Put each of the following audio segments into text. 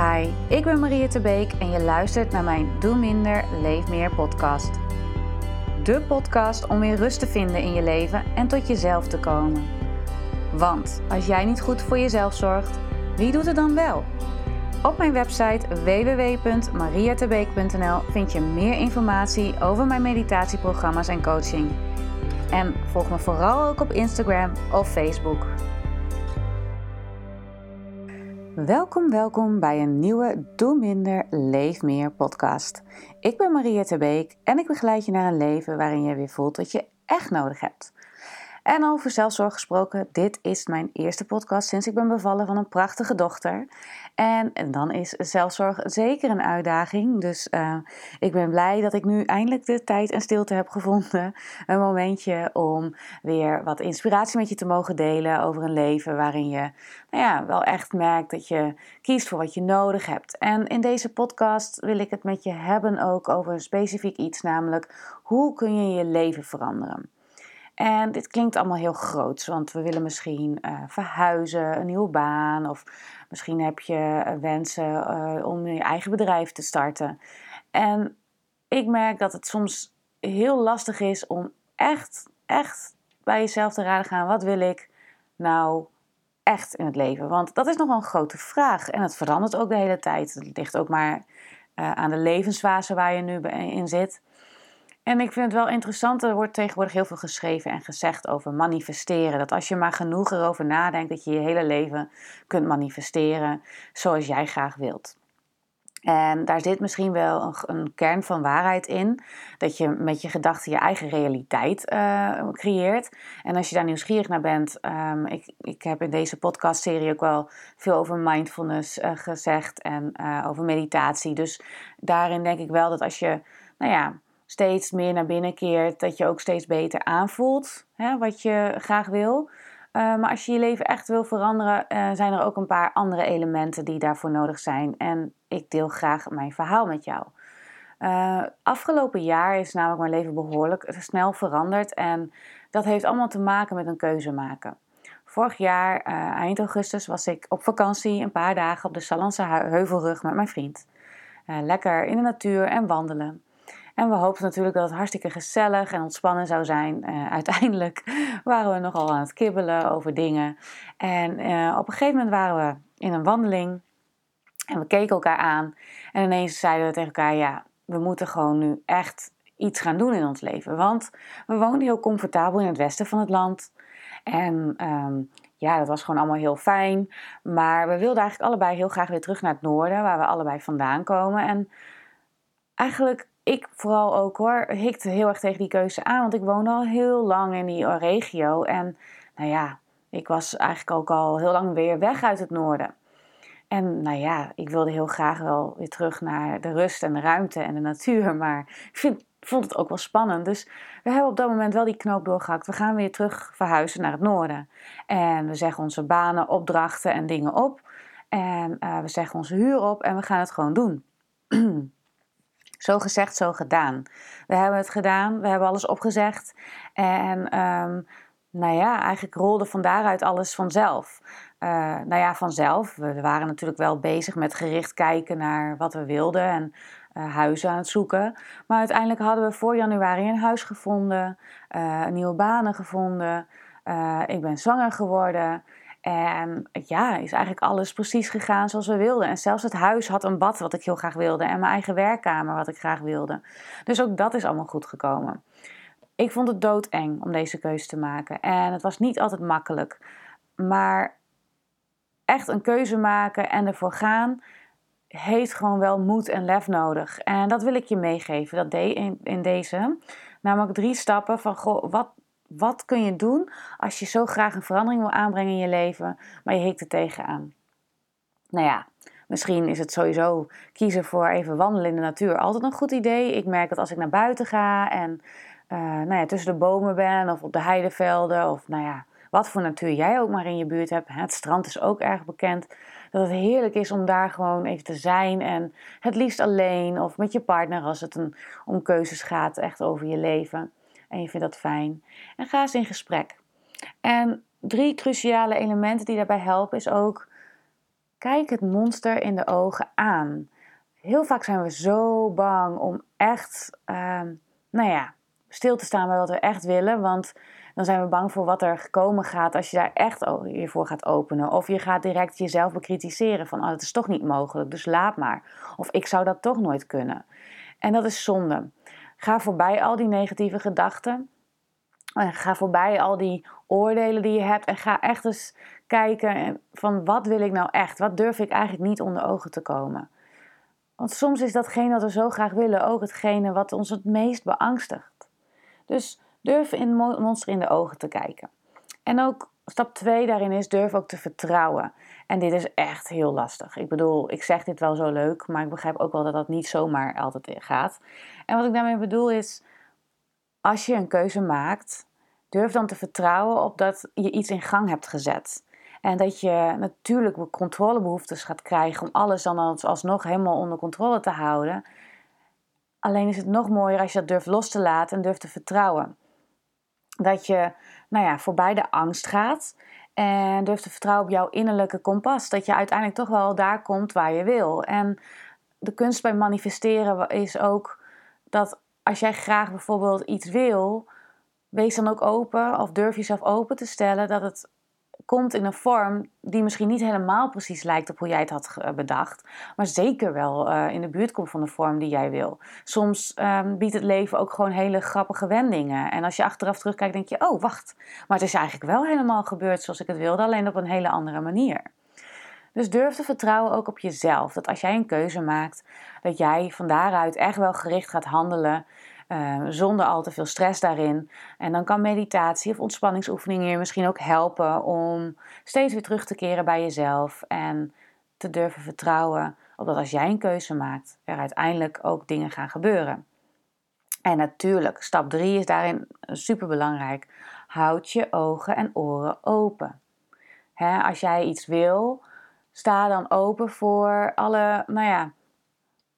Hi, ik ben Maria Beek en je luistert naar mijn Doe Minder, Leef Meer podcast. De podcast om weer rust te vinden in je leven en tot jezelf te komen. Want als jij niet goed voor jezelf zorgt, wie doet het dan wel? Op mijn website www.mariatebeek.nl vind je meer informatie over mijn meditatieprogramma's en coaching. En volg me vooral ook op Instagram of Facebook. Welkom, welkom bij een nieuwe Doe Minder, Leef Meer podcast. Ik ben Maria Terbeek en ik begeleid je naar een leven waarin je weer voelt wat je echt nodig hebt. En over zelfzorg gesproken, dit is mijn eerste podcast sinds ik ben bevallen van een prachtige dochter. En, en dan is zelfzorg zeker een uitdaging. Dus uh, ik ben blij dat ik nu eindelijk de tijd en stilte heb gevonden. Een momentje om weer wat inspiratie met je te mogen delen over een leven waarin je nou ja, wel echt merkt dat je kiest voor wat je nodig hebt. En in deze podcast wil ik het met je hebben ook over een specifiek iets, namelijk hoe kun je je leven veranderen. En dit klinkt allemaal heel groot, want we willen misschien uh, verhuizen, een nieuwe baan of misschien heb je uh, wensen uh, om je eigen bedrijf te starten. En ik merk dat het soms heel lastig is om echt, echt bij jezelf te raden gaan, wat wil ik nou echt in het leven? Want dat is nog wel een grote vraag en het verandert ook de hele tijd. Het ligt ook maar aan de levensfase waar je nu in zit. En ik vind het wel interessant, er wordt tegenwoordig heel veel geschreven en gezegd over manifesteren. Dat als je maar genoeg erover nadenkt, dat je je hele leven kunt manifesteren zoals jij graag wilt. En daar zit misschien wel een, kern van waarheid in. Dat je met je gedachten je eigen realiteit uh, creëert. En als je daar nieuwsgierig naar bent, um, ik, ik heb in deze podcastserie ook wel veel over mindfulness uh, gezegd en uh, over meditatie. Dus daarin denk ik wel dat als je, nou ja, steeds meer naar binnen keert, dat je ook steeds beter aanvoelt hè, wat je graag wil. Uh, maar als je je leven echt wil veranderen, uh, zijn er ook een paar andere elementen die daarvoor nodig zijn. En ik deel graag mijn verhaal met jou. Uh, afgelopen jaar is namelijk mijn leven behoorlijk snel veranderd. En dat heeft allemaal te maken met een keuze maken. Vorig jaar, eind augustus, was ik op vakantie een paar dagen op de Sallandse Heuvelrug met mijn vriend. lekker in de natuur en wandelen. En we hoopten natuurlijk dat het hartstikke gezellig en ontspannen zou zijn. Uh, uiteindelijk waren we nogal aan het kibbelen over dingen. En uh, op een gegeven moment waren we in een wandeling. En we keken elkaar aan. En ineens zeiden we tegen elkaar: ja, we moeten gewoon nu echt iets gaan doen in ons leven. Want we woonden heel comfortabel in het westen van het land. En um, ja, dat was gewoon allemaal heel fijn. Maar we wilden eigenlijk allebei heel graag weer terug naar het noorden, waar we allebei vandaan komen. En eigenlijk ik vooral ook hoor, hikte heel erg tegen die keuze aan. Want ik woonde al heel lang in die regio. En nou ja, ik was eigenlijk ook al heel lang weer weg uit het noorden. En nou ja, ik wilde heel graag wel weer terug naar de rust en de ruimte en de natuur. Maar ik vind, vond het ook wel spannend. Dus we hebben op dat moment wel die knoop doorgehakt. We gaan weer terug verhuizen naar het noorden. En we zeggen onze banen, opdrachten en dingen op. En uh, we zeggen onze huur op en we gaan het gewoon doen. Zo gezegd, zo gedaan. We hebben het gedaan, we hebben alles opgezegd. En um, nou ja, eigenlijk rolde van daaruit alles vanzelf. Uh, nou ja, vanzelf. We waren natuurlijk wel bezig met gericht kijken naar wat we wilden en uh, huizen aan het zoeken. Maar uiteindelijk hadden we voor januari een huis gevonden, uh, nieuwe banen gevonden. ik ben zwanger geworden. En ja, is eigenlijk alles precies gegaan zoals we wilden. En zelfs het huis had een bad wat ik heel graag wilde. En mijn eigen werkkamer wat ik graag wilde. Dus ook dat is allemaal goed gekomen. Ik vond het doodeng om deze keuze te maken. En het was niet altijd makkelijk. Maar echt een keuze maken en ervoor gaan heeft gewoon wel moed en lef nodig. En dat wil ik je meegeven. Dat deed in, in deze. Namelijk drie stappen van goh, wat, wat kun je doen als je zo graag een verandering wil aanbrengen in je leven, maar je hikt er tegenaan? Nou ja, misschien is het sowieso kiezen voor even wandelen in de natuur altijd een goed idee. Ik merk dat als ik naar buiten ga en uh, nou ja, tussen de bomen ben of op de heidevelden of nou ja, wat voor natuur jij ook maar in je buurt hebt. Het strand is ook erg bekend. Dat het heerlijk is om daar gewoon even te zijn. En het liefst alleen of met je partner als het een, om keuzes gaat, echt over je leven en je vindt dat fijn. En ga eens in gesprek. En drie cruciale elementen die daarbij helpen is ook kijk het monster in de ogen aan. Heel vaak zijn we zo bang om echt, ehm, nou ja, stil te staan bij wat we echt willen. Want dan zijn we bang voor wat er komen gaat als je daar echt je voor gaat openen. Of je gaat direct jezelf bekritiseren van, oh, dat is toch niet mogelijk, dus laat maar. Of ik zou dat toch nooit kunnen. En dat is zonde. Ga voorbij al die negatieve gedachten. Ga voorbij al die oordelen die je hebt. En ga echt eens kijken van wat wil ik nou echt? Wat durf ik eigenlijk niet onder ogen te komen? Want soms is datgene wat we zo graag willen ook hetgene wat ons het meest beangstigt. Dus durf in monster in de ogen te kijken. En ook stap 2 daarin is durf ook te vertrouwen. En dit is echt heel lastig. Ik bedoel, ik zeg dit wel zo leuk, maar ik begrijp ook wel dat dat niet zomaar altijd gaat. En wat ik daarmee bedoel is, als je een keuze maakt, durf dan te vertrouwen op dat je iets in gang hebt gezet. En dat je natuurlijk controlebehoeftes gaat krijgen om alles dan alsnog helemaal onder controle te houden. Alleen is het nog mooier als je dat durft los te laten en durft te vertrouwen. Dat je nou ja, voorbij de angst gaat en durft te vertrouwen op jouw innerlijke kompas. Dat je uiteindelijk toch wel daar komt waar je wil. En de kunst bij manifesteren is ook dat als jij graag bijvoorbeeld iets wil, wees dan ook open of durf jezelf open te stellen dat het komt in een vorm die misschien niet helemaal precies lijkt op hoe jij het had bedacht, maar zeker wel uh, in de buurt komt van de vorm die jij wil. Soms um, biedt het leven ook gewoon hele grappige wendingen. En als je achteraf terugkijkt, denk je: oh, wacht, maar het is eigenlijk wel helemaal gebeurd zoals ik het wilde, alleen op een hele andere manier. Dus durf te vertrouwen ook op jezelf. Dat als jij een keuze maakt, dat jij van daaruit echt wel gericht gaat handelen Ehm, zonder al te veel stress daarin. En dan kan meditatie of ontspanningsoefeningen je misschien ook helpen om steeds weer terug te keren bij jezelf en te durven vertrouwen op dat als jij een keuze maakt, er uiteindelijk ook dingen gaan gebeuren. En natuurlijk, stap 3 is daarin super belangrijk. Houd je ogen en oren open. als jij iets wil, sta dan open voor alle, nou ja,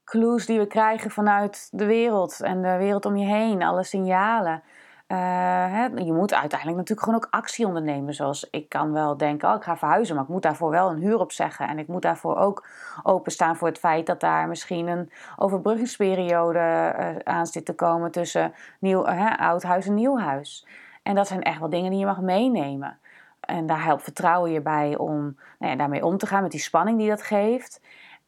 clues die we krijgen vanuit de wereld en de wereld om je heen, alle signalen. Hè, je moet uiteindelijk natuurlijk gewoon ook actie ondernemen. Zoals ik kan wel denken, oh, ik ga verhuizen, maar ik moet daarvoor wel een huur opzeggen. En ik moet daarvoor ook openstaan voor het feit dat daar misschien een overbruggingsperiode uh, aan zit te komen tussen nieuw, uh, oud huis en nieuw huis. En dat zijn echt wel dingen die je mag meenemen. En daar helpt vertrouwen je bij om nou ja, daarmee om te gaan met die spanning die dat geeft.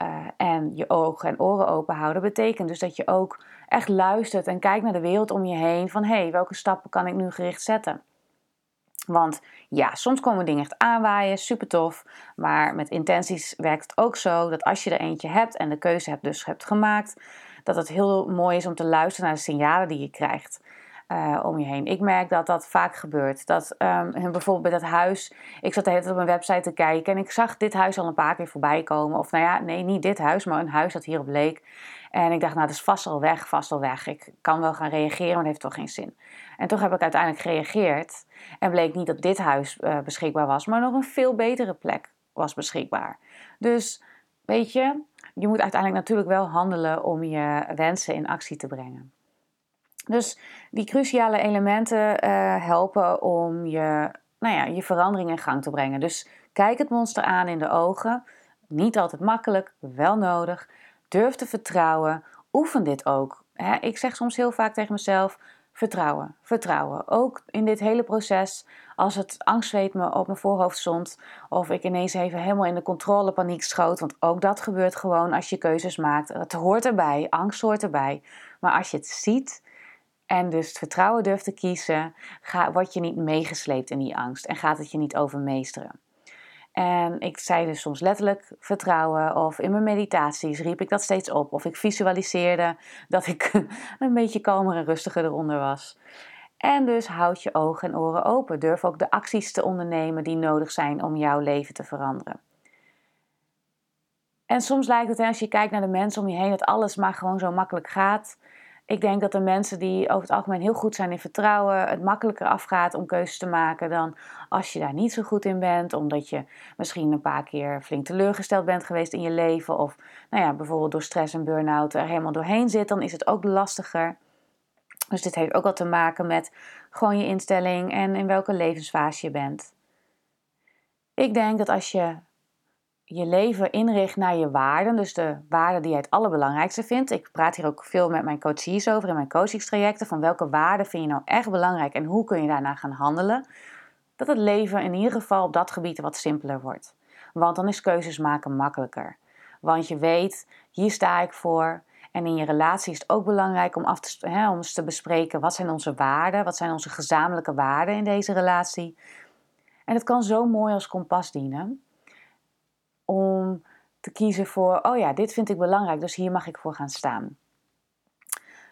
Uh, en je ogen en oren open houden betekent dus dat je ook echt luistert en kijkt naar de wereld om je heen. Van hé, hey, welke stappen kan ik nu gericht zetten? Want ja, soms komen dingen echt aanwaaien, super tof. Maar met intenties werkt het ook zo dat als je er eentje hebt en de keuze hebt dus hebt gemaakt, dat het heel mooi is om te luisteren naar de signalen die je krijgt. Uh, om je heen. Ik merk dat dat vaak gebeurt. Dat um, bijvoorbeeld bij dat huis, ik zat de hele tijd op een website te kijken en ik zag dit huis al een paar keer voorbij komen. Of nou ja, nee, niet dit huis, maar een huis dat hierop leek. En ik dacht, nou, dat is vast al weg, vast al weg. Ik kan wel gaan reageren, maar dat heeft toch geen zin. En toch heb ik uiteindelijk gereageerd en bleek niet dat dit huis uh, beschikbaar was, maar nog een veel betere plek was beschikbaar. Dus weet je, je moet uiteindelijk natuurlijk wel handelen om je wensen in actie te brengen. Dus die cruciale elementen uh, helpen om je, nou ja, je verandering in gang te brengen. Dus kijk het monster aan in de ogen. Niet altijd makkelijk, wel nodig. Durf te vertrouwen. Oefen dit ook. ik zeg soms heel vaak tegen mezelf: vertrouwen, vertrouwen. Ook in dit hele proces, als het angstzweet me op mijn voorhoofd stond, of ik ineens even helemaal in de controlepaniek schoot, want ook dat gebeurt gewoon als je keuzes maakt. Het hoort erbij, angst hoort erbij. Maar als je het ziet en dus vertrouwen durft te kiezen, ga, word je niet meegesleept in die angst en gaat het je niet overmeesteren. En ik zei dus soms letterlijk vertrouwen, of in mijn meditaties riep ik dat steeds op, of ik visualiseerde dat ik een beetje kalmer en rustiger eronder was. En dus houd je ogen en oren open. Durf ook de acties te ondernemen die nodig zijn om jouw leven te veranderen. En soms lijkt het, als je kijkt naar de mensen om je heen, dat alles maar gewoon zo makkelijk gaat. Ik denk dat de mensen die over het algemeen heel goed zijn in vertrouwen, het makkelijker afgaat om keuzes te maken dan als je daar niet zo goed in bent, omdat je misschien een paar keer flink teleurgesteld bent geweest in je leven, of nou ja, bijvoorbeeld door stress en burn-out er helemaal doorheen zit, dan is het ook lastiger. Dus dit heeft ook wat te maken met gewoon je instelling en in welke levensfase je bent. Ik denk dat als je je leven inricht naar je waarden, dus de waarden die jij het allerbelangrijkste vindt. Ik praat hier ook veel met mijn coaches over in mijn coachingstrajecten, van welke waarden vind je nou echt belangrijk en hoe kun je daarna gaan handelen. Dat het leven in ieder geval op dat gebied wat simpeler wordt. Want dan is keuzes maken makkelijker. Want je weet, hier sta ik voor. En in je relatie is het ook belangrijk om, af te, hè, om eens te bespreken wat zijn onze waarden, wat zijn onze gezamenlijke waarden in deze relatie. En het kan zo mooi als kompas dienen om te kiezen voor, oh ja, dit vind ik belangrijk, dus hier mag ik voor gaan staan.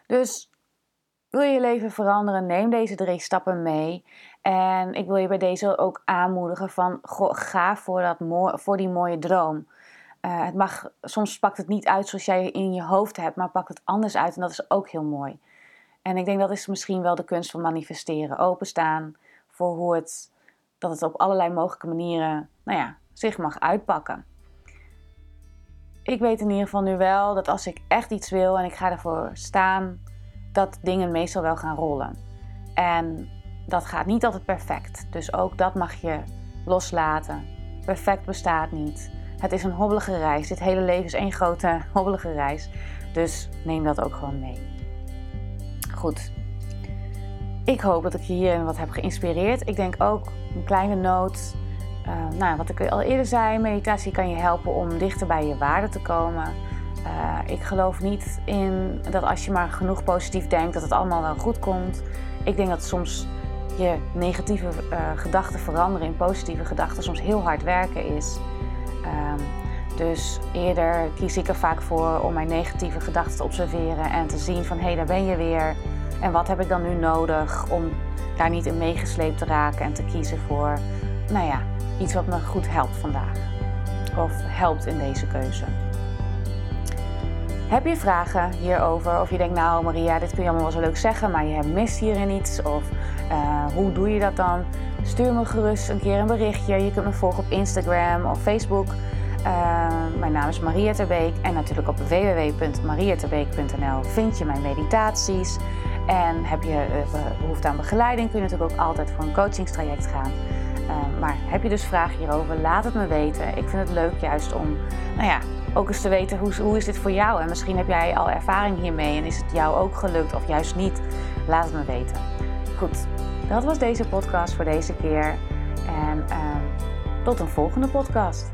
Dus wil je leven veranderen, neem deze drie stappen mee. En ik wil je bij deze ook aanmoedigen van, ga voor, dat voor die mooie droom. Uh, het mag, soms pakt het niet uit zoals jij in je hoofd hebt, maar pakt het anders uit en dat is ook heel mooi. En ik denk dat is misschien wel de kunst van manifesteren. Openstaan voor hoe het, dat het op allerlei mogelijke manieren, nou ja, zich mag uitpakken. Ik weet in ieder geval nu wel dat als ik echt iets wil en ik ga ervoor staan, dat dingen meestal wel gaan rollen. En dat gaat niet altijd perfect. Dus ook dat mag je loslaten. Perfect bestaat niet. Het is een hobbelige reis. Dit hele leven is één grote hobbelige reis. Dus neem dat ook gewoon mee. Goed. Ik hoop dat ik je hierin wat heb geïnspireerd. Ik denk ook een kleine noot uh, nou, wat ik al eerder zei, meditatie kan je helpen om dichter bij je waarde te komen. Uh, ik geloof niet in dat als je maar genoeg positief denkt, dat het allemaal wel goed komt. Ik denk dat soms je negatieve uh, gedachten veranderen in positieve gedachten soms heel hard werken is. Ehm, dus eerder kies ik er vaak voor om mijn negatieve gedachten te observeren en te zien van hé, hey, daar ben je weer. En wat heb ik dan nu nodig om daar niet in meegesleept te raken en te kiezen voor, nou ja, iets wat me goed helpt vandaag. Of helpt in deze keuze. Heb je vragen hierover? Of je denkt, nou Maria, dit kun je allemaal wel zo leuk zeggen, maar je mist hierin iets? Of uh, hoe doe je dat dan? Stuur me gerust een keer een berichtje. Je kunt me volgen op Instagram of Facebook. Uh, mijn naam is Maria Terbeek en natuurlijk op www.mariaterbeek.nl vind je mijn meditaties. En heb je uh, behoefte aan begeleiding, kun je natuurlijk ook altijd voor een coachingstraject gaan. Ehm, maar heb je dus vragen hierover, laat het me weten. Ik vind het leuk juist om, nou ja, ook eens te weten hoe, hoe is dit voor jou. En misschien heb jij al ervaring hiermee en is het jou ook gelukt of juist niet. Laat het me weten. Goed, dat was deze podcast voor deze keer. En uh, tot een volgende podcast.